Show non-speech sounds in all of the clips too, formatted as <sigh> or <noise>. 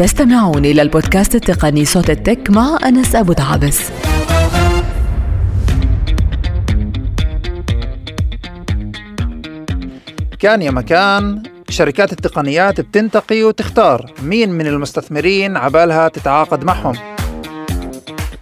تستمعون إلى البودكاست التقني صوت التك مع أنس أبو دعابس كان يا مكان شركات التقنيات بتنتقي وتختار مين من المستثمرين عبالها تتعاقد معهم.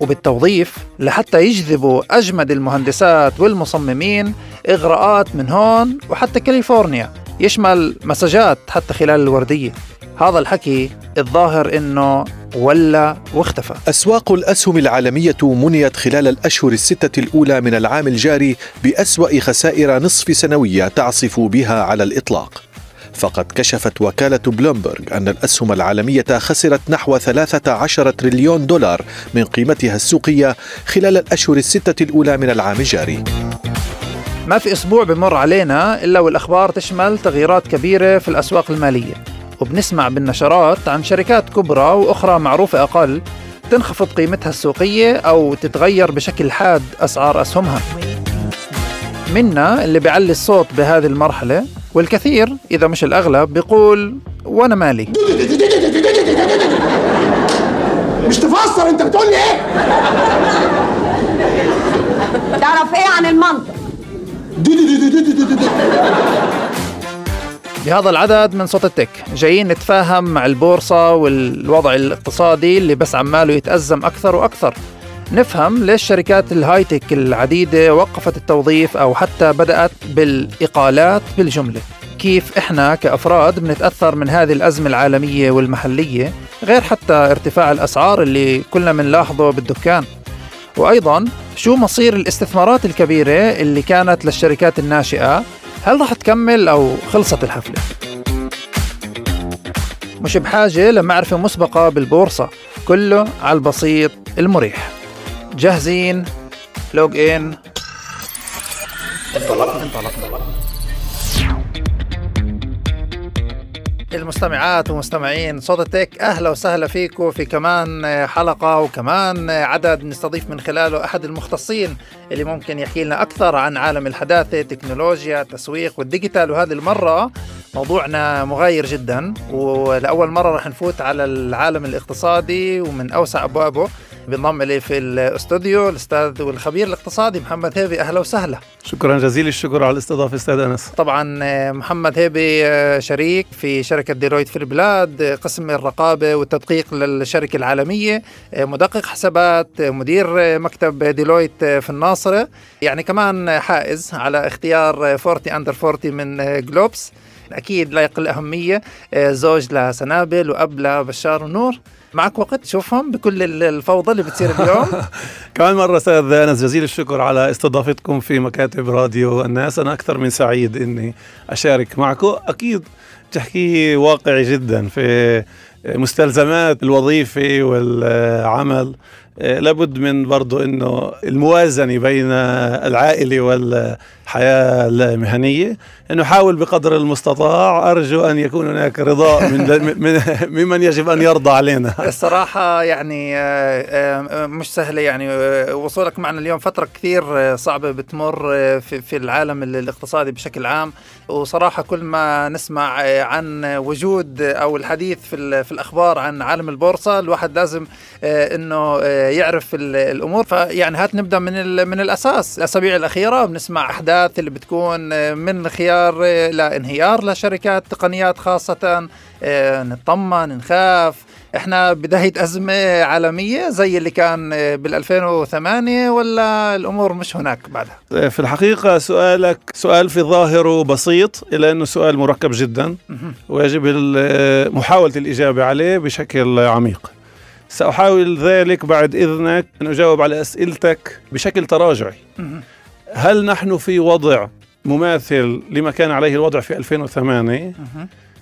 وبالتوظيف لحتى يجذبوا أجمد المهندسات والمصممين إغراءات من هون وحتى كاليفورنيا يشمل مساجات حتى خلال الوردية. هذا الحكي الظاهر إنه ولا واختفى. أسواق الأسهم العالمية منيت خلال الأشهر الستة الأولى من العام الجاري بأسوأ خسائر نصف سنوية تعصف بها على الإطلاق. فقد كشفت وكالة بلومبرغ أن الأسهم العالمية خسرت نحو 13 تريليون دولار من قيمتها السوقية خلال الأشهر الستة الأولى من العام الجاري. ما في أسبوع بمر علينا إلا والأخبار تشمل تغييرات كبيرة في الأسواق المالية. وبنسمع بالنشرات عن شركات كبرى وأخرى معروفة أقل تنخفض قيمتها السوقية أو تتغير بشكل حاد أسعار أسهمها. منا اللي بيعلي الصوت بهذه المرحلة والكثير إذا مش الأغلب بيقول وأنا مالي. مش تفسر أنت بتقول لي إيه؟ تعرف إيه عن المنطق؟ بهذا العدد من صوت التك. جايين نتفاهم مع البورصة والوضع الاقتصادي اللي بس عماله يتأزم أكثر وأكثر. نفهم ليش شركات الهايتك العديدة وقفت التوظيف أو حتى بدأت بالإقالات بالجملة. كيف إحنا كأفراد بنتأثر من هذه الأزمة العالمية والمحلية غير حتى ارتفاع الأسعار اللي كلنا بنلاحظه بالدكان؟ وأيضا شو مصير الاستثمارات الكبيرة اللي كانت للشركات الناشئة هل راح تكمل أو خلصت الحفلة؟ مش بحاجة لمعرفة مسبقة بالبورصة كله على البسيط المريح. جاهزين؟ لوج إن. انطلقنا. انطلقنا. المستمعات ومستمعين صوت التك أهلا وسهلا فيكم في كمان حلقة وكمان عدد نستضيف من خلاله أحد المختصين اللي ممكن يحكي لنا أكثر عن عالم الحداثة، تكنولوجيا، التسويق والديجيتال. وهذه المرة موضوعنا مغاير جدا ولاول مرة رح نفوت على العالم الاقتصادي ومن أوسع أبوابه. بينضم الي في الاستوديو الأستاذ والخبير الاقتصادي محمد هيبي أهلا وسهلا. شكرا جزيل الشكر على الاستضافة أستاذ أنس. طبعا محمد هيبي شريك في شركة Deloitte في البلاد قسم الرقابة والتدقيق للشركة العالمية مدقق حسابات مدير مكتب Deloitte في الناصرة. يعني كمان حائز على اختيار 40 under 40 من Globes. أكيد لا يقل أهمية زوج لسنابل وأب لبشار ونور معك وقت تشوفهم بكل الفوضى اللي بتصير اليوم. <laughs> كمان مرة أستاذ أنس جزيل الشكر على استضافتكم في مكاتب راديو الناس. أنا أكثر من سعيد إني أشارك معكم أكيد تحكي واقعي جدا في مستلزمات الوظيفة والعمل. لابد من برضو إنه الموازنة بين العائلة والحياة المهنيه إنه حاول بقدر المستطاع أرجو أن يكون هناك رضاء من, من ممن يجب أن يرضى علينا. <laughs> الصراحة يعني مش سهلة يعني وصولك معنا اليوم فترة كثير صعبة بتمر في, في العالم الاقتصادي بشكل عام. وصراحة كل ما نسمع عن وجود أو الحديث في, في الأخبار عن عالم البورصة الواحد لازم إنه يعرف الأمور. فيعني هات نبدأ من من الأساس. الأسابيع الأخيرة بنسمع أحداث اللي بتكون من خيار لانهيار لشركات تقنيات خاصة نطمن نخاف إحنا بداية أزمة عالمية زي اللي كان بال 2008 ولا الأمور مش هناك بعدها؟ في الحقيقة سؤالك سؤال في ظاهره بسيط الا إنه سؤال مركب جدا ويجب محاولة الإجابة عليه بشكل عميق. سأحاول ذلك بعد إذنك أن أجاوب على أسئلتك بشكل تراجعي هل نحن في وضع مماثل لما كان عليه الوضع في 2008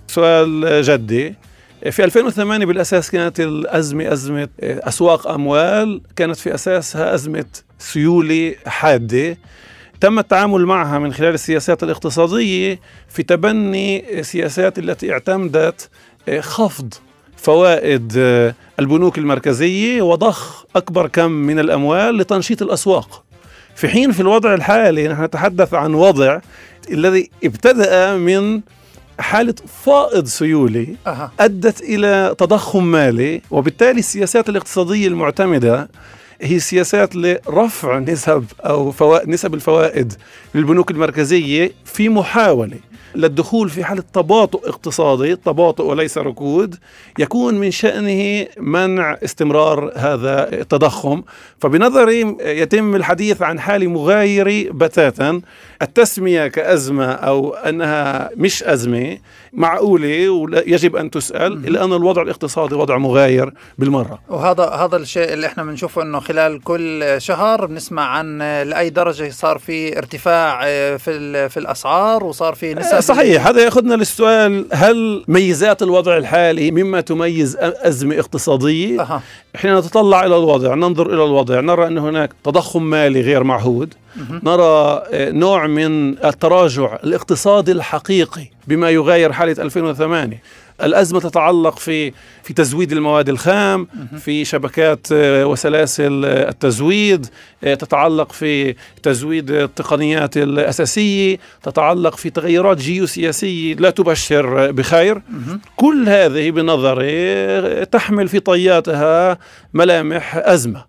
سؤال جدي. في 2008 بالأساس كانت الأزمة أزمة أسواق أموال كانت في أساسها أزمة سيولة حادة. تم التعامل معها من خلال السياسات الاقتصادية في تبني سياسات التي اعتمدت خفض فوائد البنوك المركزية وضخ أكبر كم من الأموال لتنشيط الأسواق. في حين في الوضع الحالي نحن نتحدث عن وضع الذي ابتدأ من حالة فائض سيولي. أدت إلى تضخم مالي وبالتالي السياسات الاقتصادية المعتمدة هي سياسات لرفع نسب أو فوائد نسب الفوائد للبنوك المركزية في محاولة للدخول في حالة تباطؤ اقتصادي تباطؤ وليس ركود يكون من شأنه منع استمرار هذا التضخم. فبنظري يتم الحديث عن حالة مغايرة بتاتا. التسمية كأزمة أو أنها مش أزمة معقولة ويجب أن تسأل إلا أن الوضع الاقتصادي وضع مغاير بالمرة. وهذا هذا الشيء اللي إحنا بنشوفه إنه خلال كل شهر بنسمع عن لأي درجة صار في ارتفاع آه، في في الأسعار وصار في نسب صحيح هذا يأخذنا للسؤال هل ميزات الوضع الحالي مما تميز أ- أزمة اقتصادية؟ أها. حين نتطلع إلى الوضع ننظر إلى الوضع نرى أن هناك تضخم مالي غير معهود نرى آه، نوع من التراجع الاقتصادي الحقيقي بما يغاير حالة 2008 الأزمة تتعلق في في تزويد المواد الخام في شبكات آه، وسلاسل آه، التزويد آه، تتعلق في تزويد التقنيات الأساسية تتعلق في تغيرات جيوسياسية لا تبشر بخير. كل هذه بنظري تحمل في طياتها ملامح أزمة.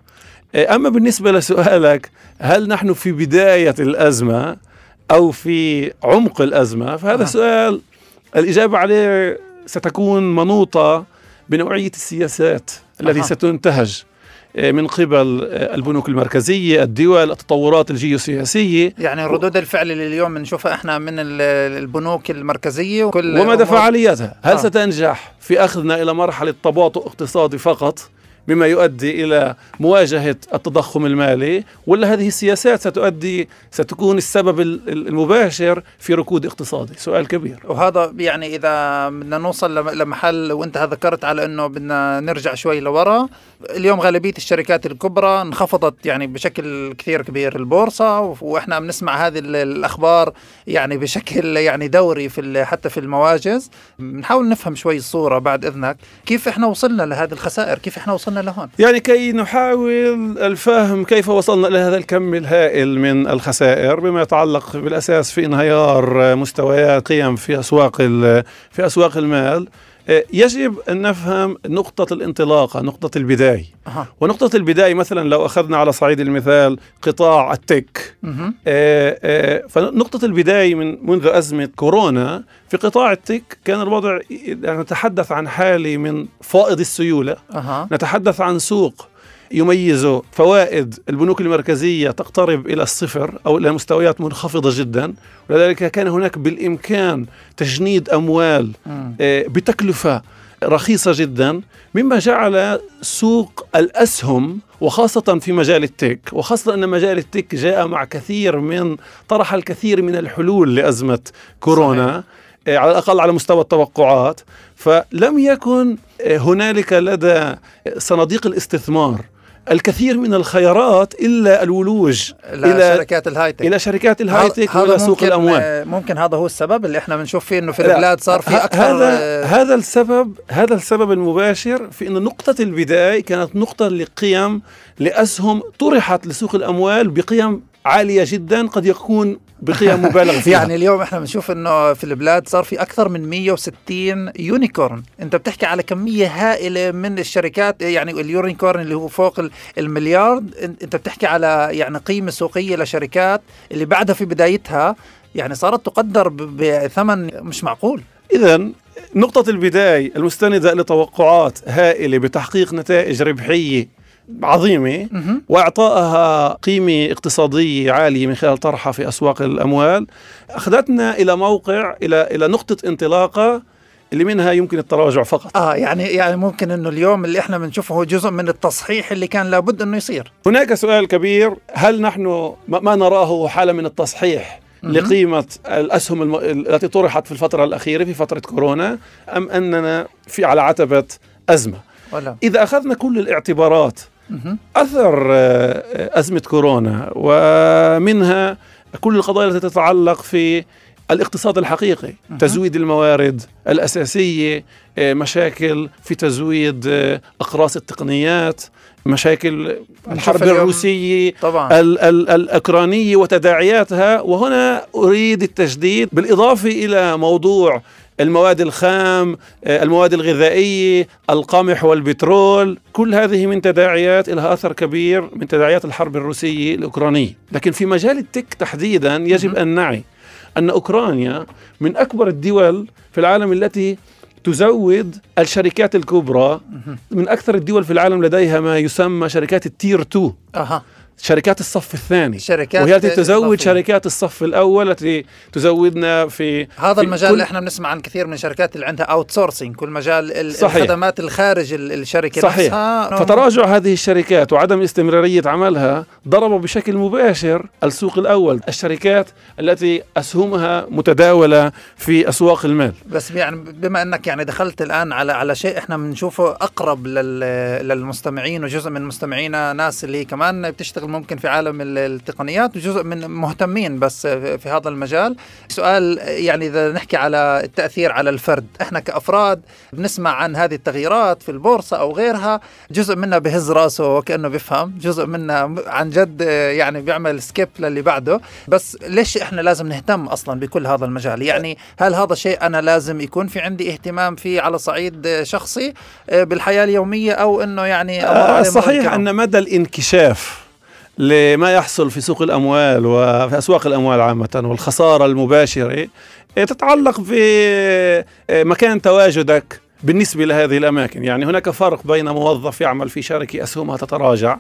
أما بالنسبة لسؤالك هل نحن في بداية الأزمة؟ أو في عمق الأزمة فهذا آه. سؤال الإجابة عليه ستكون منوطة بنوعية السياسات التي أها. ستنتهج آه، من قبل آه، البنوك المركزية الدول التطورات الجيوسياسية يعني ردود الفعل اللي اليوم بنشوفها إحنا من ال- البنوك المركزية وكل ومدى أمور- فعاليتها هل آه. ستنجح في أخذنا إلى مرحلة تباطؤ اقتصادي فقط مما يؤدي إلى مواجهة التضخم المالي ولا هذه السياسات ستؤدي ستكون السبب ال- ال- المباشر في ركود اقتصادي؟ سؤال كبير. وهذا يعني إذا بدنا نوصل لم- لمحل وأنت ذكرت على إنه بدنا نرجع شوي لورا. اليوم غالبية الشركات الكبرى انخفضت يعني بشكل كثير كبير البورصة وإحنا بنسمع هذه ال- الأخبار يعني بشكل يعني دوري في حتى في المواجز. بنحاول نفهم شوي الصورة بعد إذنك. كيف إحنا وصلنا لهذه الخسائر؟ كيف إحنا وصلنا لهون. يعني كي نحاول الفهم كيف وصلنا إلى هذا الكم الهائل من الخسائر بما يتعلق بالأساس في انهيار مستويات قيم في أسواق في أسواق المال. يجب أن نفهم نقطة الانطلاقة نقطة البداية أها. ونقطة البداية مثلا لو أخذنا على صعيد المثال قطاع التك مهم. آه، آه، فنقطة البداية من منذ أزمة كورونا في قطاع التك كان الوضع يعني نتحدث عن حالة من فائض السيولة أها نتحدث عن سوق يميز فوائد البنوك المركزية تقترب إلى الصفر أو إلى مستويات منخفضة جدا ولذلك كان هناك بالإمكان تجنيد أموال. آه، بتكلفة رخيصة جدا مما جعل سوق الأسهم وخاصة في مجال التك وخاصة أن مجال التك جاء مع كثير من طرح الكثير من الحلول لأزمة كورونا آه، على الأقل على مستوى التوقعات فلم يكن آه، هنالك لدى صناديق الاستثمار الكثير من الخيارات إلا الولوج إلى شركات هذا- الهاي تك هذا وإلى سوق آه، ممكن هذا هو السبب اللي إحنا بنشوف فيه إنه في لا، البلاد صار في أكثر هذا آه، هذا السبب هذا السبب المباشر في إن نقطة البداية كانت نقطة لقيم لأسهم طرحت لسوق الأموال بقيم عالية جدا قد يكون بقيم مبالغ فيها. يعني اليوم إحنا بنشوف إنه في البلاد صار في أكثر من 160 unicorn. أنت بتحكي على كمية هائلة من الشركات يعني ال unicorn اللي هو فوق ال- المليار أنت بتحكي على يعني قيمة سوقية لشركات اللي بعدها في بدايتها يعني صارت تقدر بثمن مش معقول. اذا نقطة البداية المستندة لتوقعات هائلة بتحقيق نتائج ربحية عظيمة مهم. واعطائها قيمة اقتصادية عالية من خلال طرحها في أسواق الأموال. أخذتنا إلى موقع إلى إلى نقطة انطلاقة اللي منها يمكن التراجع فقط. آه يعني يعني ممكن إنه اليوم اللي إحنا بنشوفه هو جزء من التصحيح اللي كان لابد إنه يصير. هناك سؤال كبير هل نحن ما نراه حالة من التصحيح لقيمة الأسهم الم... التي طرحت في الفترة الأخيرة في فترة كورونا أم أننا في على عتبة أزمة؟ ولا. إذا أخذنا كل الاعتبارات أثر آه، أزمة كورونا ومنها كل القضايا التي تتعلق في الاقتصاد الحقيقي تزويد الموارد الأساسية آه، مشاكل في تزويد آه، أقراص التقنيات مشاكل الحرب الروسية طبعا. ال- ال- الأوكرانية وتداعياتها وهنا أريد التجديد بالإضافة إلى موضوع المواد الخام آه، المواد الغذائية القمح والبترول كل هذه من تداعيات لها أثر كبير من تداعيات الحرب الروسية الأوكرانية. لكن في مجال التك تحديدا يجب أن نعي أن أوكرانيا من أكبر الدول في العالم التي تزود الشركات الكبرى. من أكثر الدول في العالم لديها ما يسمى شركات التير 2 أها. شركات الصف الثاني. شركات وهي التي تزود. شركات الصف الأول التي تزودنا في هذا في المجال اللي إحنا بنسمع عن كثير من الشركات اللي عندها اوت كل مجال ال- صحيح. الخدمات الخارج ال- الشركة صحيح. نفسها. فتراجع هذه الشركات وعدم استمرارية عملها ضرب بشكل مباشر السوق الأول الشركات التي أسهمها متداولة في أسواق المال. بس يعني بما إنك يعني دخلت الآن على على شيء إحنا بنشوفه أقرب لل- للمستمعين وجزء من مستمعينا ناس اللي كمان بتشتغل ممكن في عالم ال- التقنيات وجزء من مهتمين بس في هذا المجال. سؤال يعني إذا نحكي على التأثير على الفرد إحنا كأفراد بنسمع عن هذه التغييرات في البورصة أو غيرها جزء منا بهز راسه وكأنه بيفهم جزء منا عن جد يعني بيعمل سكيب للي بعده. بس ليش إحنا لازم نهتم أصلا بكل هذا المجال؟ يعني هل هذا شيء أنا لازم يكون في عندي اهتمام فيه على صعيد شخصي بالحياة اليومية أو إنه يعني آه، صحيح؟ أن مدى الانكشاف لما يحصل في سوق الأموال وفي أسواق الأموال عامة والخسارة المباشرة آه، تتعلق بمكان تواجدك بالنسبة لهذه الأماكن يعني هناك فرق بين موظف يعمل في شركة أسهمها تتراجع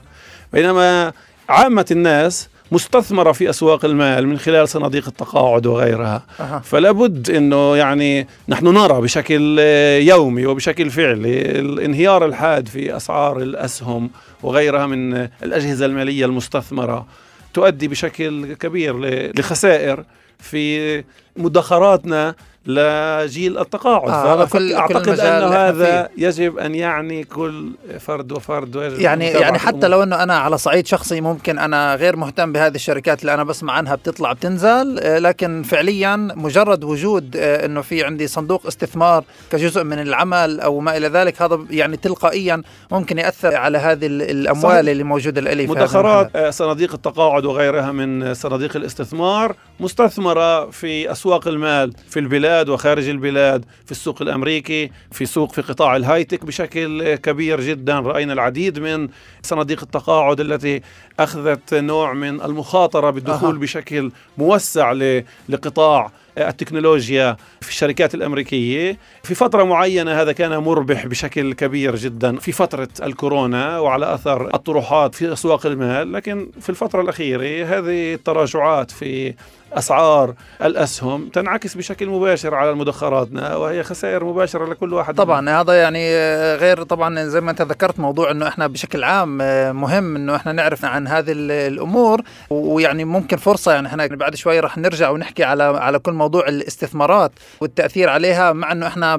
بينما عامة الناس مستثمرة في أسواق المال من خلال صناديق التقاعد وغيرها أها. فلا بد أنه يعني نحن نرى بشكل آه، يومي وبشكل فعلي الانهيار الحاد في أسعار الأسهم وغيرها من الأجهزة المالية المستثمرة تؤدي بشكل كبير لخسائر في مدخراتنا لجيل التقاعد آه، كل- كل أن اللي إحنا هذا يجب أن يعني كل فرد وفرد ويجب يعني يعني حتى الأمور. لو أنه أنا على صعيد شخصي ممكن أنا غير مهتم بهذه الشركات اللي أنا بسمع عنها بتطلع بتنزل آه، لكن فعليا مجرد وجود آه، أنه في عندي صندوق استثمار كجزء من العمل أو ما إلى ذلك هذا يعني تلقائيا ممكن يأثر على هذه ال- الاموال صحيح. اللي موجودة هذا مدخرات. آه، صناديق التقاعد وغيرها من صناديق الاستثمار مستثمرة في أسواق المال في البلاد وخارج البلاد في السوق الأمريكي في سوق في قطاع الهايتك بشكل كبير جدا. رأينا العديد من صناديق التقاعد التي أخذت نوع من المخاطرة بالدخول أها. بشكل موسع لقطاع التكنولوجيا في الشركات الأمريكية. في فترة معينة هذا كان مربح بشكل كبير جدا في فترة الكورونا وعلى أثر الطروحات في أسواق المال. لكن في الفترة الأخيرة هذه التراجعات في أسعار الأسهم تنعكس بشكل مباشر على مدخراتنا وهي خسائر مباشرة لكل واحد طبعا هذا يعني غير طبعا زي ما أنت ذكرت موضوع إنه إحنا بشكل عام مهم إنه إحنا نعرف عن هذه ال- الأمور ويعني ممكن فرصة يعني إحنا بعد شوي رح نرجع ونحكي على على كل موضوع الاستثمارات والتأثير عليها مع إنه إحنا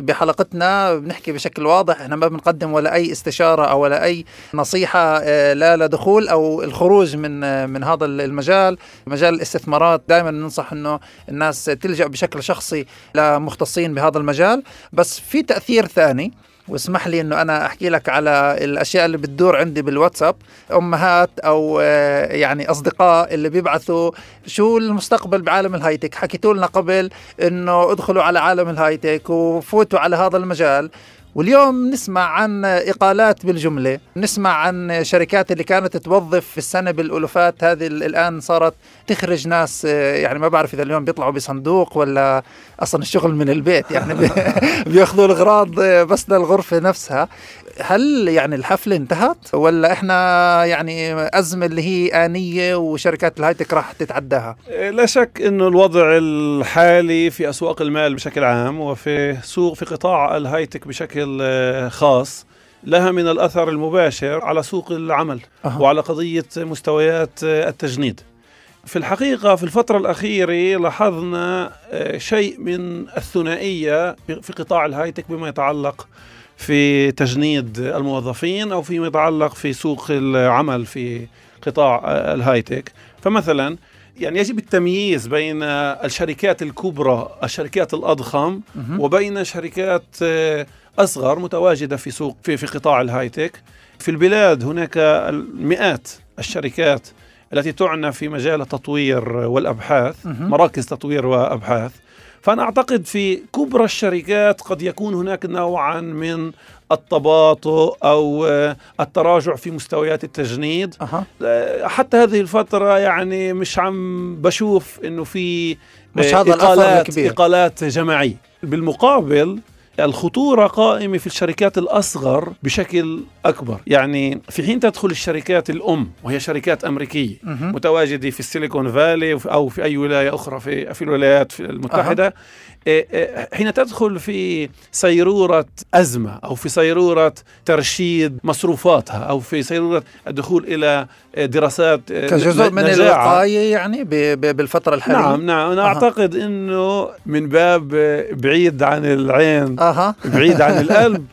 بحلقتنا بنحكي بشكل واضح إحنا ما بنقدم ولا أي استشارة أو ولا أي نصيحة آه، لا لدخول أو الخروج من آه، من هذا المجال مجال الاستثمارات دائما ننصح إنه الناس تلجأ بشكل شخصي لمختصين بهذا المجال. بس في تأثير ثاني واسمح لي إنه أنا أحكي لك على الأشياء اللي بتدور عندي بالواتساب. أمهات أو آه، يعني أصدقاء اللي بيبعثوا شو المستقبل بعالم الهايتك. حكيتوا لنا قبل إنه ادخلوا على عالم الهايتك وفوتوا على هذا المجال. واليوم نسمع عن إقالات بالجملة نسمع عن شركات اللي كانت توظف في السنة بالألوفات هذه ال- الآن صارت تخرج ناس آه، يعني ما بعرف إذا اليوم بيطلعوا بصندوق ولا أصلا الشغل من البيت يعني <laughs> بي- بيأخذوا الأغراض آه، بس للغرفة نفسها. هل يعني الحفلة انتهت ولا إحنا يعني أزمة اللي هي آنية وشركات الهايتك راح تتعداها لا شك إنه الوضع الحالي في أسواق المال بشكل عام وفي سوق في قطاع الهايتك بشكل آه، خاص لها من الأثر المباشر على سوق العمل أها. وعلى قضية مستويات آه، التجنيد. في الحقيقة في الفترة الأخيرة لاحظنا آه، شيء من الثنائية في قطاع الهايتك بما يتعلق في تجنيد الموظفين أو فيما يتعلق في سوق العمل في قطاع الهايتك. فمثلا يعني يجب التمييز بين الشركات الكبرى الشركات الأضخم وبين شركات آه، أصغر متواجدة في سوق في, في قطاع الهايتك. في البلاد هناك المئات الشركات التي تعنى في مجال التطوير والأبحاث مراكز تطوير وأبحاث. فأنا أعتقد في كبرى الشركات قد يكون هناك نوعا من التباطؤ أو آه، التراجع في مستويات التجنيد. آه، حتى هذه الفترة يعني مش عم بشوف إنه في مش آه، هذا الأثر إقالات الكبير. إقالات جماعية بالمقابل الخطورة قائمة في الشركات الأصغر بشكل أكبر يعني في حين تدخل الشركات الأم وهي شركات أمريكية. متواجدة في السيليكون فالي أو في أي ولاية أخرى في, في الولايات المتحدة حين تدخل في سيرورة أزمة أو في سيرورة ترشيد مصروفاتها أو في سيرورة الدخول إلى دراسات كجزء من نجاعة. الوقاية يعني ب- ب- بالفترة الحالية نعم نعم أنا أها. أعتقد أنه من باب بعيد عن العين أها بعيد عن <laughs> القلب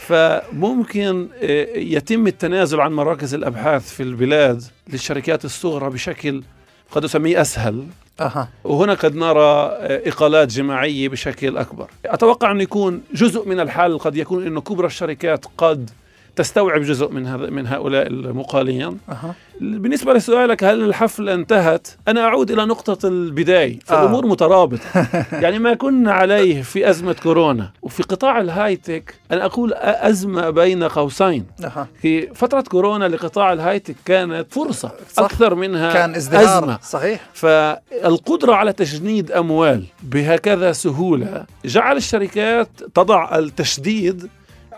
فممكن يتم التنازل عن مراكز الأبحاث في البلاد للشركات الصغرى بشكل قد أسميه أسهل أها. وهنا قد نرى آه، إقالات جماعية بشكل أكبر. أتوقع أن يكون جزء من الحل قد يكون أنه كبرى الشركات قد تستوعب جزء من هذا من هؤلاء المقالين أها. بالنسبة لسؤالك هل الحفلة انتهت؟ أنا أعود إلى نقطة البداية فالأمور آه. مترابطة. <laughs> يعني ما كنا عليه في أزمة كورونا وفي قطاع الهايتك أنا أقول أ- أزمة بين قوسين. أها. في فترة كورونا لقطاع الهايتك كانت فرصة صح. أكثر منها كان ازدهار. أزمة. صحيح. فالقدرة على تجنيد أموال بهكذا سهولة جعل الشركات تضع التشديد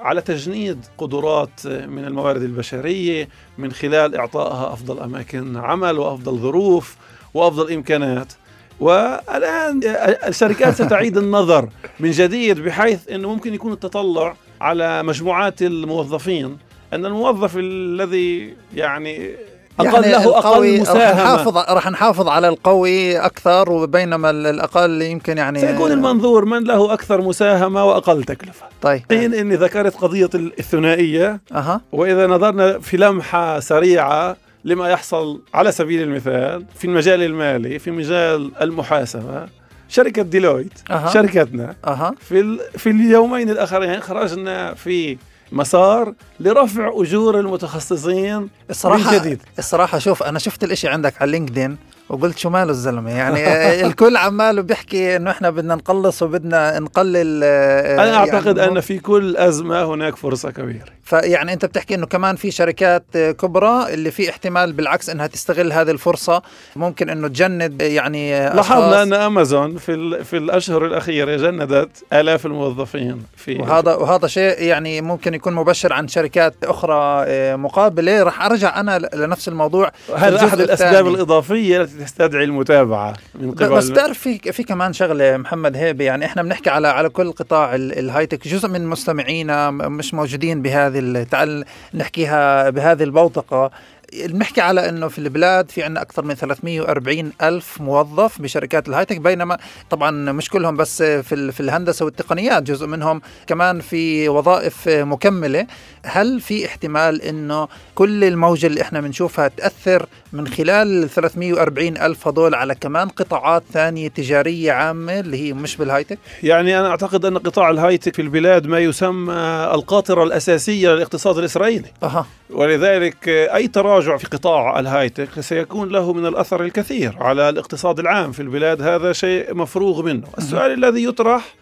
على تجنيد قدرات من الموارد البشرية من خلال إعطائها أفضل أماكن عمل وأفضل ظروف وأفضل إمكانات. والآن الشركات <laughs> ستعيد النظر من جديد بحيث أنه ممكن يكون التطلع على مجموعات الموظفين. أن الموظف الذي يعني أقل يعني له أقل مساهمة نحافظ رح نحافظ على القوي أكثر وبينما ال- الأقل يمكن يعني سيكون المنظور من له أكثر مساهمة وأقل تكلفة طيب حين أني ذكرت قضية الثنائية أها وإذا نظرنا في لمحة سريعة لما يحصل على سبيل المثال في المجال المالي في مجال المحاسبة شركة Deloitte أها. شركتنا أها في. في اليومين الأخرين خرجنا في مسار لرفع أجور المتخصصين الصراحة من جديد. الصراحة شوف أنا شفت الإشي عندك على LinkedIn. وقلت شو ماله الزلمة يعني <laughs> الكل عماله بيحكي إنه إحنا بدنا نقلص وبدنا نقلل آه، أنا أعتقد يعني أن في كل أزمة هناك فرصة كبيرة فيعني أنت بتحكي إنه كمان في شركات آه، كبرى اللي في احتمال بالعكس إنها تستغل هذه الفرصة ممكن إنه تجند آه، يعني لاحظنا أشخاص. أن أمازون في. في الأشهر الأخيرة جندت آلاف الموظفين في وهذا وهذا شيء يعني ممكن يكون مبشر عن شركات أخرى مقابلة راح أرجع أنا لنفس الموضوع هذا الأسباب الثاني. الإضافية التي تستدعي المتابعة من قبل بس بتعرف في في كمان شغلة محمد هيبة يعني إحنا بنحكي على على كل قطاع ال- الهايتك جزء من مستمعينا مش موجودين بهذه ال- تعال نحكيها بهذه البوتقة. بنحكي على إنه في البلاد في عندنا أكثر من 340 ألف موظف بشركات الهايتك بينما طبعا مش كلهم بس في ال- في الهندسة والتقنيات جزء منهم كمان في وظائف مكملة. هل في احتمال إنه كل الموجة اللي إحنا بنشوفها تأثر من خلال ال 340 ألف هذول على كمان قطاعات ثانية تجارية عامة اللي هي مش بالهايتك؟ يعني أنا أعتقد أن قطاع الهايتك في البلاد ما يسمى القاطرة الأساسية للاقتصاد الإسرائيلي. أها. ولذلك أي تراجع في قطاع الهايتك سيكون له من الأثر الكثير على الاقتصاد العام في البلاد. هذا شيء مفروغ منه. السؤال الذي يطرح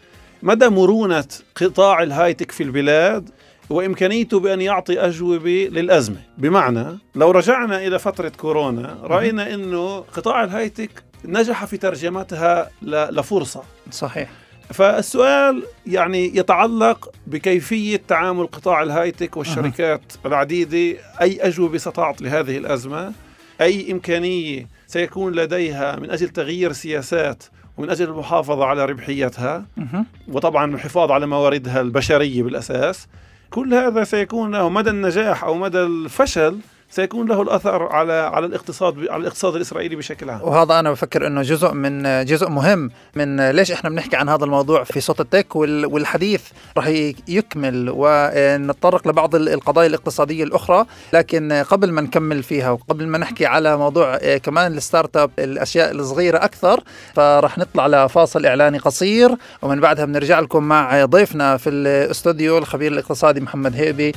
مدى مرونة قطاع الهايتك في البلاد وإمكانيته بأن يعطي أجوبة للأزمة؟ بمعنى لو رجعنا إلى فترة كورونا رأينا أنه قطاع الهايتك نجح في ترجمتها ل- لفرصة. صحيح. فالسؤال يعني يتعلق بكيفية تعامل قطاع الهايتك والشركات العديدة. أي أجوبة ستعط لهذه الأزمة؟ أي إمكانية سيكون لديها من أجل تغيير سياسات ومن أجل المحافظة على ربحيتها؟ مهم. وطبعا الحفاظ على مواردها البشرية بالأساس. كل هذا سيكون له مدى النجاح أو مدى الفشل سيكون له الأثر على على الاقتصاد على الاقتصاد الإسرائيلي بشكل عام. وهذا أنا بفكر إنه جزء من جزء مهم من ليش إحنا بنحكي عن هذا الموضوع في صوت التك وال- والحديث راح يكمل ونتطرق لبعض ال- القضايا الاقتصادية الأخرى لكن قبل ما نكمل فيها وقبل ما نحكي على موضوع كمان الستارت أب الأشياء الصغيرة أكثر فراح نطلع لفاصل إعلاني قصير ومن بعدها بنرجع لكم مع ضيفنا في الاستوديو الخبير الاقتصادي محمد هيبي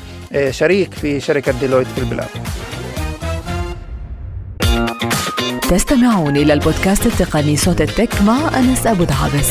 شريك في شركة Deloitte في البلاد. تستمعون إلى البودكاست التقني صوت ال Tech مع أنس أبو دعابس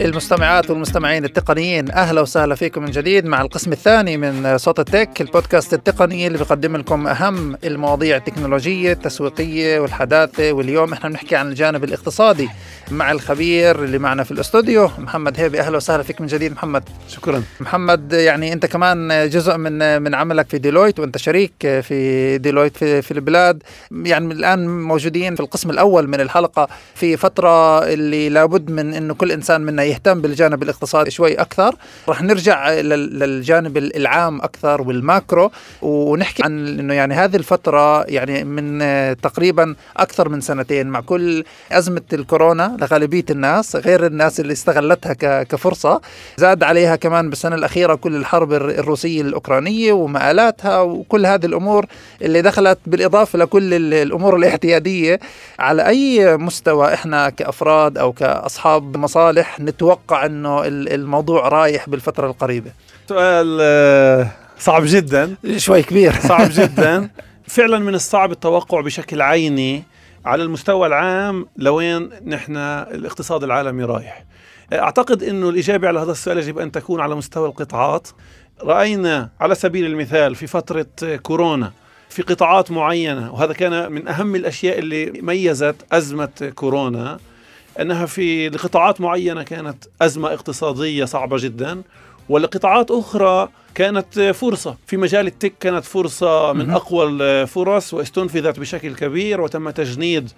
المستمعات والمستمعين التقنيين أهلا وسهلا فيكم من جديد مع القسم الثاني من صوت ال Tech البودكاست التقني اللي بيقدم لكم أهم المواضيع التكنولوجية التسويقية والحداثة واليوم إحنا بنحكي عن الجانب الاقتصادي مع الخبير اللي معنا في الاستوديو محمد هيبي. أهلا وسهلا فيك من جديد محمد. شكرا. محمد يعني أنت كمان جزء من من عملك في Deloitte وأنت شريك في Deloitte في, في البلاد. يعني الآن موجودين في القسم الأول من الحلقة في فترة اللي لابد من إنه كل إنسان منا يهتم بالجانب الاقتصادي شوي أكثر. راح نرجع للجانب العام أكثر وال macro ونحكي عن إنه يعني هذه الفترة يعني من تقريبا أكثر من سنتين مع كل أزمة الكورونا لغالبية الناس غير الناس اللي استغلتها كفرصة. زاد عليها كمان بالسنة الأخيرة كل الحرب الروسية الأوكرانية ومآلاتها وكل هذه الأمور اللي دخلت بالإضافة لكل الأمور الاعتيادية. على أي مستوى إحنا كأفراد أو كأصحاب مصالح نتوقع إنه الموضوع رايح بالفترة القريبة؟ سؤال آه، صعب جدا. شوي كبير. <laughs> صعب جدا. فعلا من الصعب التوقع بشكل عيني على المستوى العام لوين نحن الاقتصاد العالمي رايح. أعتقد إنه الإجابة على هذا السؤال يجب أن تكون على مستوى القطاعات. رأينا على سبيل المثال في فترة كورونا في قطاعات معينة وهذا كان من أهم الأشياء اللي ميزت أزمة كورونا. إنها في لقطاعات معينة كانت أزمة اقتصادية صعبة جدا ولقطاعات أخرى كانت فرصة. في مجال التك كانت فرصة من أقوى الفرص وإستنفذت بشكل كبير وتم تجنيد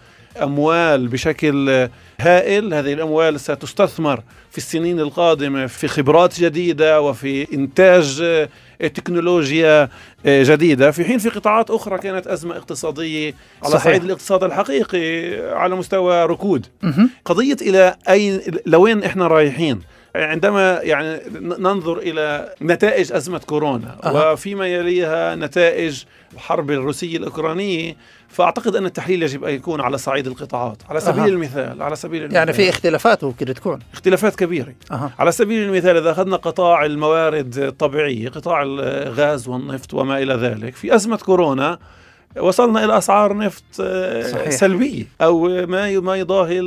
اموال بشكل هائل. هذه الأموال ستستثمر في السنين القادمة في خبرات جديدة وفي إنتاج تكنولوجيا جديدة. في حين في قطاعات أخرى كانت أزمة اقتصادية على صحيح. صعيد الاقتصاد الحقيقي على مستوى ركود. قضية إلى أين لوين إحنا رايحين؟ عندما يعني ننظر إلى نتائج أزمة كورونا أه. وفيما يليها نتائج الحرب الروسية الأوكرانية فأعتقد أن التحليل يجب أن يكون على صعيد القطاعات على سبيل أه. المثال على سبيل المثال يعني في اختلافات ممكن تكون اختلافات كبيرة أه. على سبيل المثال إذا أخذنا قطاع الموارد الطبيعية قطاع الغاز والنفط وما إلى ذلك في أزمة كورونا وصلنا إلى أسعار نفط آه، صحيح. سلبية أو ما ما يضاهي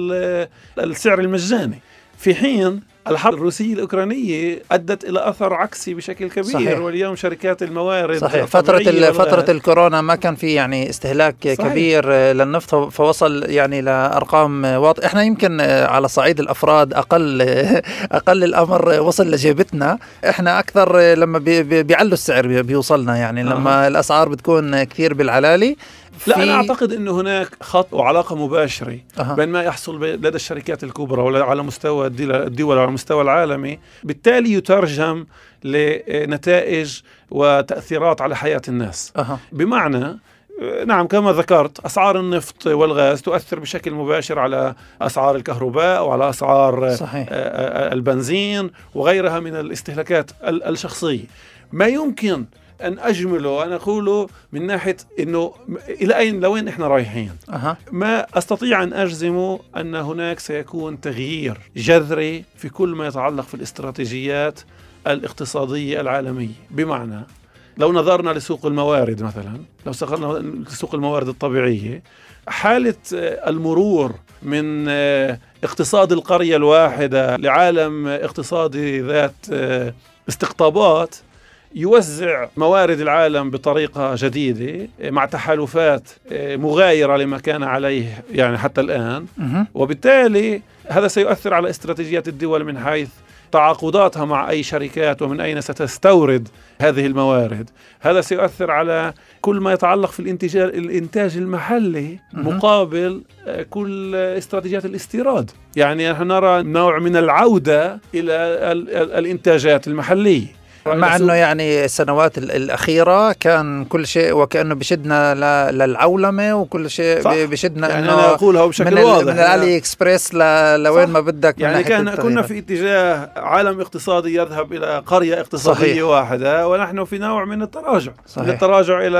السعر المجاني في حين الحرب الروسية الأوكرانية أدت إلى أثر عكسي بشكل كبير. صحيح. واليوم شركات الموارد صحيح. فترة فترة الكورونا ما كان في يعني استهلاك صحيح. كبير للنفط. فوصل يعني لأرقام واضحة. إحنا يمكن على صعيد الأفراد أقل أقل الأمر وصل لجيبتنا. إحنا أكثر لما بيعلوا السعر بيوصلنا يعني. لما آه. الأسعار بتكون كثير بالعلالي لا أنا أعتقد إنه هناك خط وعلاقة مباشرة أه. بين ما يحصل لدى الشركات الكبرى ولا على مستوى الدول وعلى المستوى العالمي بالتالي يترجم لنتائج وتأثيرات على حياة الناس أه. بمعنى نعم كما ذكرت أسعار النفط والغاز تؤثر بشكل مباشر على أسعار الكهرباء وعلى أسعار صحيح. البنزين وغيرها من الاستهلاكات الشخصية ما يمكن أن أجمله أن أقوله من ناحية إنه إلى أين لوين إحنا رايحين أه. ما أستطيع أن أجزم أن هناك سيكون تغيير جذري في كل ما يتعلق في الاستراتيجيات الاقتصادية العالمية بمعنى لو نظرنا لسوق الموارد مثلا لو استقلنا لسوق الموارد الطبيعية حالة المرور من اقتصاد القرية الواحدة لعالم اقتصادي ذات استقطابات يوزع موارد العالم بطريقة جديدة مع تحالفات مغايرة لما كان عليه يعني حتى الآن. وبالتالي هذا سيؤثر على استراتيجيات الدول من حيث تعاقداتها مع أي شركات ومن أين ستستورد هذه الموارد. هذا سيؤثر على كل ما يتعلق في الانتاج, الإنتاج المحلي مقابل كل استراتيجيات الاستيراد. يعني نحن نرى نوع من العودة إلى الإنتاجات المحلية. مع إنه يعني السنوات الأخيرة كان كل شيء وكأنه بشدنا للعولمة وكل شيء صح. بشدنا يعني إنه أنا أقولها بشكل من واضح من الألي إكسبريس لوين ما بدك يعني كان كنا في اتجاه عالم اقتصادي يذهب إلى قرية اقتصادية صحيح. واحدة ونحن في نوع من التراجع صحيح. من التراجع إلى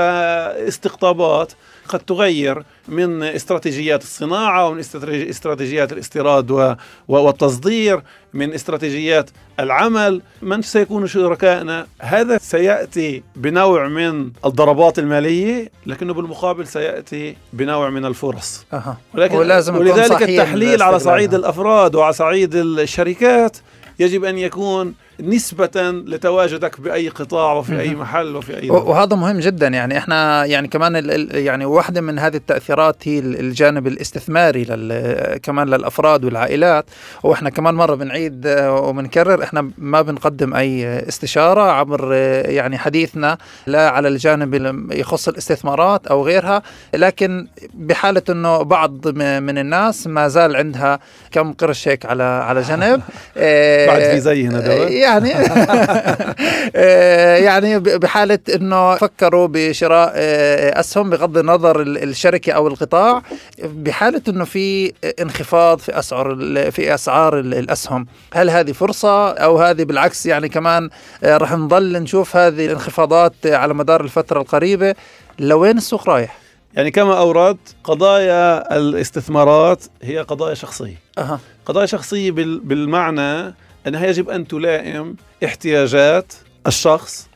استقطابات قد تغير من استراتيجيات الصناعة ومن استراتيجيات الاستيراد والتصدير من استراتيجيات العمل من سيكون شركائنا هذا سيأتي بنوع من الضربات المالية لكنه بالمقابل سيأتي بنوع من الفرص. ولكن ولازم ولذلك التحليل على صعيد. الأفراد وعلى صعيد الشركات يجب أن يكون نسبة لتواجدك بأي قطاع وفي أي محل وفي أي دولة. وهذا مهم جدا. يعني إحنا يعني كمان يعني واحدة من هذه التأثيرات هي ال- الجانب الاستثماري لل كمان للأفراد والعائلات. وإحنا كمان مرة بنعيد وبنكرر إحنا ما بنقدم أي استشارة عبر يعني حديثنا لا على الجانب اللي يخص الاستثمارات أو غيرها. لكن بحالة إنه بعض من الناس ما زال عندها كم قرش هيك على على جنب. <laughs> آه، بعد في زي هنا دواء يعني. <laughs> <laughs> آه، يعني ب- بحالة إنه فكروا بشراء آه، أسهم بغض النظر ال- الشركة أو القطاع بحالة إنه في انخفاض في أسعار ال- في أسعار ال- الأسهم. هل هذه فرصة أو هذه بالعكس يعني كمان آه، رح نضل نشوف هذه الانخفاضات على مدار الفترة القريبة؟ لوين السوق رايح؟ يعني كما أوردت قضايا الاستثمارات هي قضايا شخصية. أها. قضايا شخصية بال- بالمعنى أنها يجب أن تلائم احتياجات الشخص.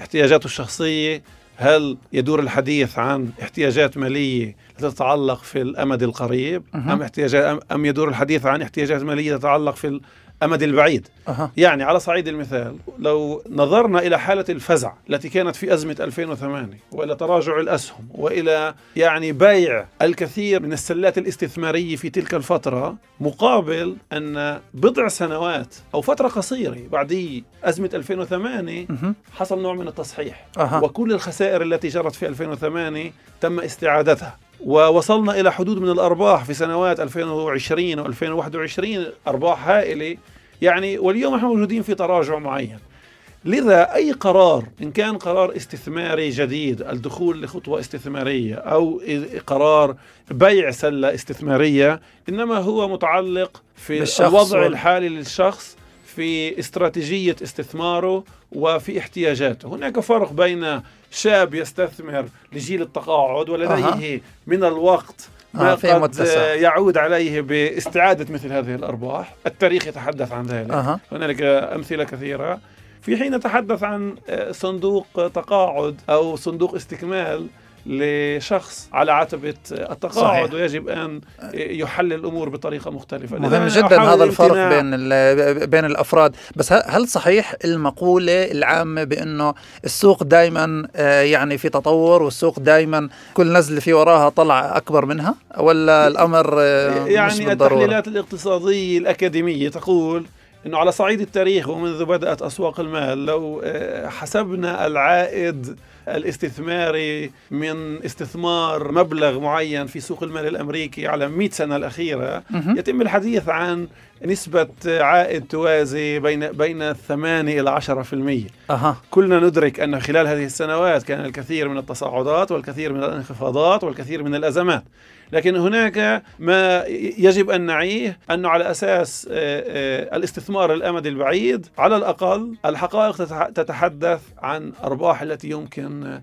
احتياجاته الشخصية هل يدور الحديث عن احتياجات مالية تتعلق في الأمد القريب. أم, احتياجات أم يدور الحديث عن احتياجات مالية تتعلق في الأمد البعيد أها يعني على صعيد المثال لو نظرنا إلى حالة الفزع التي كانت في أزمة 2008 وإلى تراجع الأسهم وإلى يعني بيع الكثير من السلات الاستثمارية في تلك الفترة مقابل أن بضع سنوات أو فترة قصيرة بعد أزمة 2008 مهم. حصل نوع من التصحيح أها. وكل الخسائر التي جرت في 2008 تم استعادتها ووصلنا إلى حدود من الأرباح في سنوات 2020 و2021 أرباح هائلة. يعني واليوم إحنا موجودين في تراجع معين. لذا أي قرار إن كان قرار استثماري جديد الدخول لخطوة استثمارية أو قرار بيع سلة استثمارية إنما هو متعلق في الوضع الحالي للشخص في استراتيجية استثماره وفي احتياجاته هناك فرق بين شاب يستثمر لجيل التقاعد ولديه من الوقت ما آه، قد متسع. يعود عليه باستعادة مثل هذه الأرباح. التاريخ يتحدث عن ذلك. أها. هنالك أمثلة كثيرة. في حين نتحدث عن آه، صندوق تقاعد أو صندوق استكمال لشخص على عتبة التقاعد صحيح. ويجب أن يحل الأمور بطريقة مختلفة مهم جدا هذا الفرق. بين بين الأفراد بس هل صحيح المقولة العامة بأنه السوق دائما يعني في تطور والسوق دائما كل نزلة في وراها طلع أكبر منها ولا الأمر آه، مش يعني بالضرورة التحليلات الاقتصادية الأكاديمية تقول أنه على صعيد التاريخ ومنذ بدأت أسواق المال لو آه، حسبنا العائد الاستثماري من استثمار مبلغ معين في سوق المال الأمريكي على 100 سنة الأخيرة. يتم الحديث عن نسبة عائد توازي بين بين 8 إلى 10% أها. كلنا ندرك أن خلال هذه السنوات كان الكثير من التصاعدات والكثير من الانخفاضات والكثير من الأزمات. لكن هناك ما يجب أن نعيه أنه على أساس آه، آه، الاستثمار الأمد البعيد على الأقل الحقائق تتح- تتحدث عن أرباح التي يمكن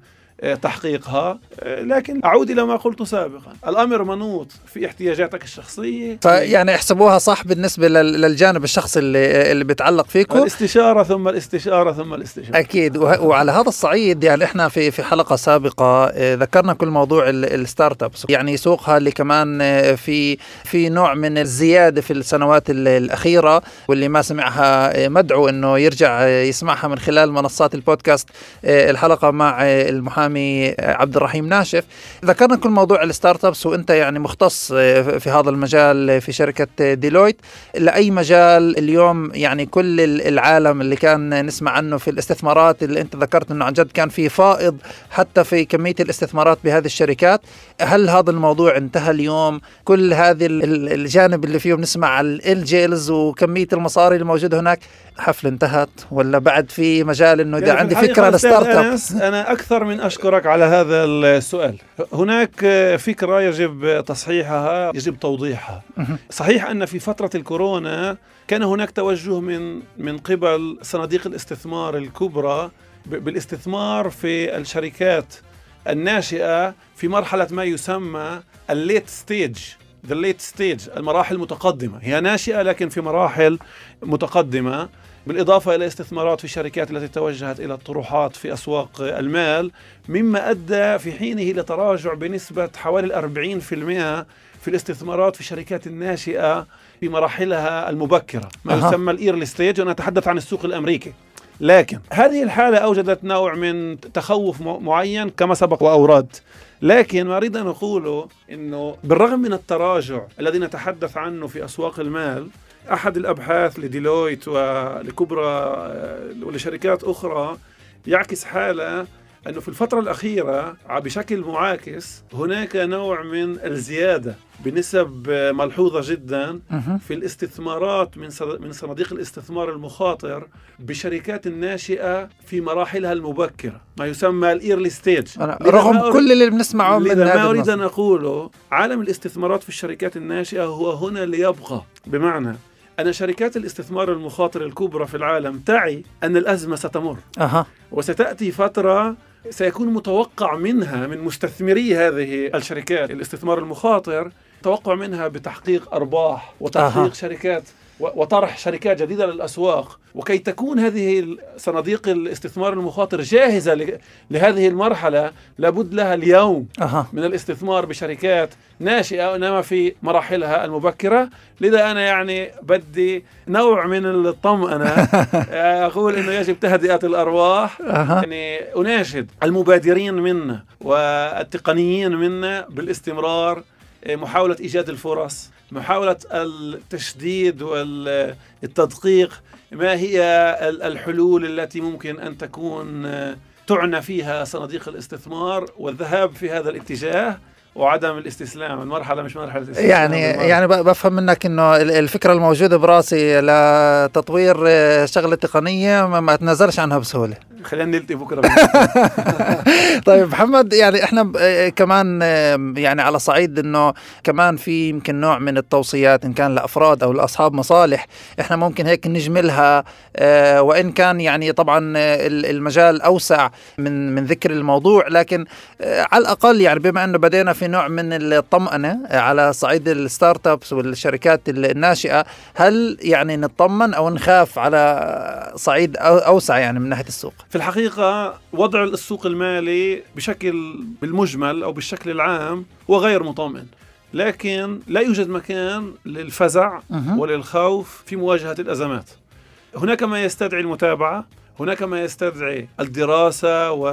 تحقيقها. آه، لكن أعود إلى ما قلت سابقا. الأمر منوط في احتياجاتك الشخصية. فيعني احسبوها صح بالنسبة لل- للجانب الشخصي اللي اللي بيتعلق فيكم. الاستشارة ثم الاستشارة ثم الاستشارة. أكيد. وه- وعلى هذا الصعيد يعني إحنا في في حلقة سابقة آه، ذكرنا كل موضوع ال- الستارت أبس. يعني سوقها اللي كمان آه، في في نوع من الزيادة في السنوات ال- الأخيرة واللي ما سمعها آه، مدعو إنه يرجع آه، يسمعها من خلال منصات البودكاست آه، الحلقة مع آه، المحامي آه، عبد الرحيم ناشف. ذكرنا كل موضوع ال startups وأنت يعني مختص آه، في هذا المجال آه، في شركة Deloitte. لأي مجال اليوم يعني كل ال- العالم اللي كان نسمع عنه في الاستثمارات اللي أنت ذكرت إنه عن جد كان في فائض حتى في كمية الاستثمارات بهذه الشركات هل هذا الموضوع انتهى اليوم؟ كل هذه ال- ال- الجانب اللي فيه بنسمع ال deals وكمية المصاري اللي موجوده هناك. حفله انتهت ولا بعد في مجال إنه إذا يعني عندي فكرة ل startup؟ أنس، أنا أكثر من أشكرك على هذا السؤال. هناك فكرة يجب تصحيحها يجب توضيحها. صحيح أن في فترة الكورونا كان هناك توجه من من قبل صناديق الاستثمار الكبرى بالاستثمار في الشركات الناشئة في مرحلة ما يسمى ال late stage the late stage المراحل المتقدمة. هي ناشئة لكن في مراحل متقدمة. بالإضافة إلى استثمارات في الشركات التي توجهت إلى الطروحات في أسواق المال مما أدى في حينه إلى تراجع بنسبة حوالي 40% في الاستثمارات في الشركات الناشئة في مراحلها المبكرة ما أه. يسمى ال early stage وأنا أتحدث عن السوق الأمريكي. لكن هذه الحالة أوجدت نوع من تخوف معين كما سبق. وأورد لكن ما أريد أن أقوله أنه بالرغم من التراجع الذي نتحدث عنه في أسواق المال أحد الأبحاث ل Deloitte ولكبرى آه، ولشركات أخرى يعكس حالة أنه في الفترة الأخيرة بشكل معاكس هناك نوع من الزيادة بنسب ملحوظة جدا في الاستثمارات من من صناديق الاستثمار المخاطر بشركات الناشئة في مراحلها المبكرة ما يسمى ال early stage رغم كل اللي بنسمعه من ما أريد أن أقوله عالم الاستثمارات في الشركات الناشئة هو هنا ليبقى. بمعنى أن شركات الاستثمار المخاطر الكبرى في العالم تعي أن الأزمة ستمر أه. وستأتي فترة سيكون متوقع منها من مستثمري هذه الشركات الاستثمار المخاطر توقع منها بتحقيق أرباح وتحقيق أه. شركات وطرح شركات جديدة للأسواق وكي تكون هذه صناديق الاستثمار المخاطر جاهزة لهذه المرحلة لابد لها اليوم أه. من الاستثمار بشركات ناشئة إنما في مراحلها المبكرة لذا أنا يعني بدي نوع من الطمأنة <laughs> أقول أنه يجب تهدئة الأرواح أه. يعني أناشد المبادرين منا والتقنيين منا بالاستمرار محاولة إيجاد الفرص محاولة التشديد والتدقيق ما هي الحلول التي ممكن أن تكون تعنى فيها صناديق الاستثمار والذهاب في هذا الاتجاه وعدم الاستسلام؟ المرحلة مش مرحلة الاستسلام يعني يعني بفهم منك إنه الفكرة الموجودة براسي لتطوير شغلة تقنية ما اتنازلش عنها بسهولة. خلينا نلتقي بكرة. <laughs> طيب محمد يعني إحنا كمان يعني على صعيد إنه كمان في يمكن نوع من التوصيات إن كان لافراد أو لاصحاب مصالح إحنا ممكن هيك نجملها آه، وإن كان يعني طبعا المجال أوسع من من ذكر الموضوع لكن آه، على الأقل يعني بما إنه بدينا في نوع من الطمأنة على صعيد الستارت ابس والشركات الناشئة هل يعني نطمن أو نخاف على صعيد أوسع يعني من ناحية السوق؟ الحقيقة وضع السوق المالي بشكل بالمجمل أو بالشكل العام هو غير مطمئن. لكن لا يوجد مكان للفزع وللخوف في مواجهة الأزمات. هناك ما يستدعي المتابعة هناك ما يستدعي الدراسة و...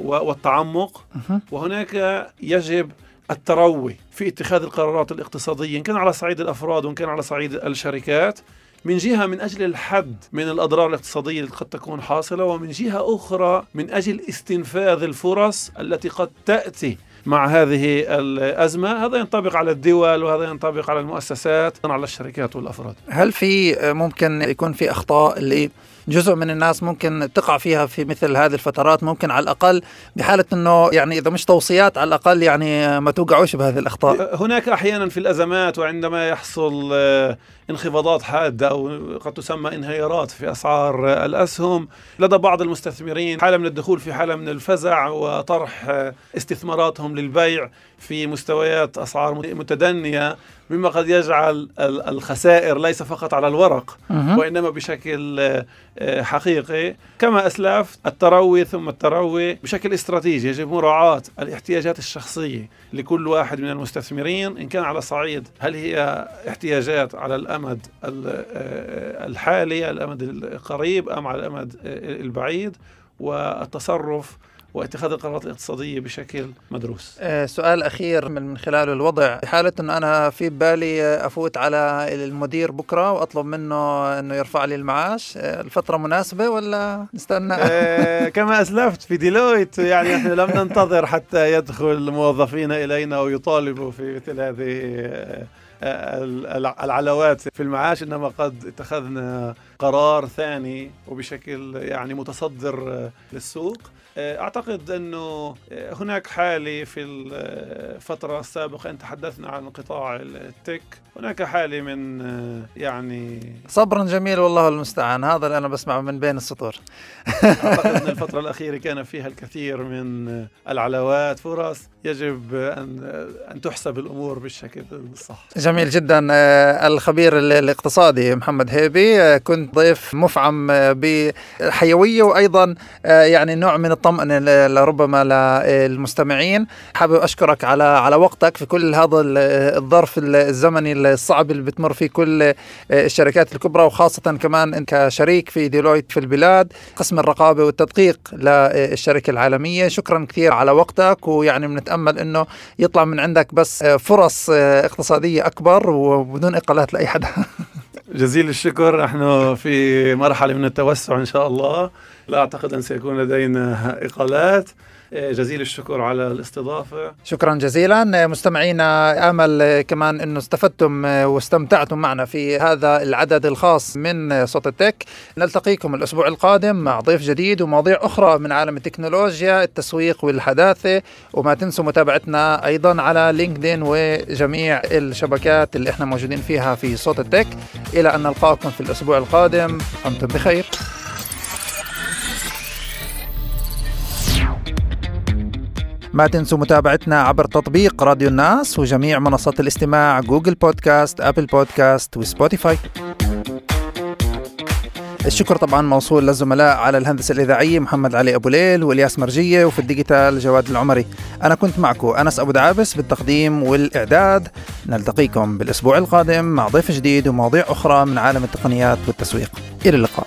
و... والتعمق وهناك يجب التروي في اتخاذ القرارات الاقتصادية إن كان على صعيد الأفراد وإن كان على صعيد الشركات. من جهة من أجل الحد من الأضرار الاقتصادية التي قد تكون حاصلة ومن جهة أخرى من أجل استنفاذ الفرص التي قد تأتي مع هذه الأزمة. هذا ينطبق على الدول وهذا ينطبق على المؤسسات على الشركات والأفراد. هل في ممكن يكون في أخطاء اللي جزء من الناس ممكن تقع فيها في مثل هذه الفترات؟ ممكن على الأقل بحالة إنه يعني إذا مش توصيات على الأقل يعني ما توقعوش بهذه الأخطاء. هناك أحيانا في الأزمات وعندما يحصل انخفاضات حادة أو قد تسمى انهيارات في أسعار الأسهم. لدى بعض المستثمرين حالة من الدخول في حالة من الفزع وطرح استثماراتهم للبيع في مستويات أسعار متدنية مما قد يجعل الخسائر ليس فقط على الورق وإنما بشكل حقيقي. كما أسلفت التروي ثم التروي بشكل استراتيجي يجب مراعاة الاحتياجات الشخصية لكل واحد من المستثمرين إن كان على صعيد هل هي احتياجات على الأمد آه، الحالي الأمد القريب أم على الأمد آه، البعيد والتصرف واتخاذ القرارات الاقتصادية بشكل مدروس. آه سؤال أخير من, خلال الوضع حالة انه أنا في بالي أفوت على المدير بكرة وأطلب منه إنه يرفع لي المعاش، آه الفترة مناسبة ولا نستنى؟ كما أسلفت في ديلويت يعني إحنا لم ننتظر حتى يدخل الموظفين إلينا ويطالبوا في مثل هذه العلاوات في المعاش إنما قد اتخذنا قرار ثاني وبشكل يعني متصدر للسوق. أعتقد أنه هناك حالة في الفترة السابقة إن تحدثنا عن قطاع التك هناك حالة من يعني صبرا جميل والله المستعان هذا اللي أنا بسمعه من بين السطور. أعتقد أن <laughs> الفترة الأخيرة كان فيها الكثير من العلاوات فرص يجب أن أن تحسب الأمور بالشكل الصح. جميل جدا. الخبير الاقتصادي محمد هيبي كنت ضيف مفعم بحيوية وأيضا يعني نوع من الطمأنة لربما للمستمعين حابب أشكرك على على وقتك في كل هذا الظرف الزمني الصعب اللي بتمر فيه كل الشركات الكبرى وخاصة كمان كشريك في ديلويت في البلاد. قسم الرقابة والتدقيق للشركة العالمية. شكرا كثير على وقتك ويعني بنتأمل أنه يطلع من عندك بس فرص اقتصادية أكبر وبدون إقالات لأي حدا. <laughs> جزيل الشكر. نحن في مرحلة من التوسع إن شاء الله. لا أعتقد أن سيكون لدينا إقالات. جزيل الشكر على الاستضافة. شكرا جزيلا. مستمعينا آمل كمان أنه استفدتم واستمتعتم معنا في هذا العدد الخاص من صوت التك. نلتقيكم الأسبوع القادم مع ضيف جديد ومواضيع أخرى من عالم التكنولوجيا التسويق والحداثة. وما تنسوا متابعتنا أيضا على لينكدين وجميع الشبكات اللي إحنا موجودين فيها في صوت التك. إلى أن نلقاكم في الأسبوع القادم. أنتم بخير. ما تنسوا متابعتنا عبر تطبيق راديو الناس وجميع منصات الاستماع Google Podcast Apple Podcast و Spotify. الشكر طبعا موصول للزملاء على الهندسة الإذاعية محمد علي أبو ليل والياس مرجية وفي ال digital جواد العمري. أنا كنت معكم أنس أبو دعابس بالتقديم والإعداد. نلتقيكم بالأسبوع القادم مع ضيف جديد ومواضيع أخرى من عالم التقنيات والتسويق. إلى اللقاء.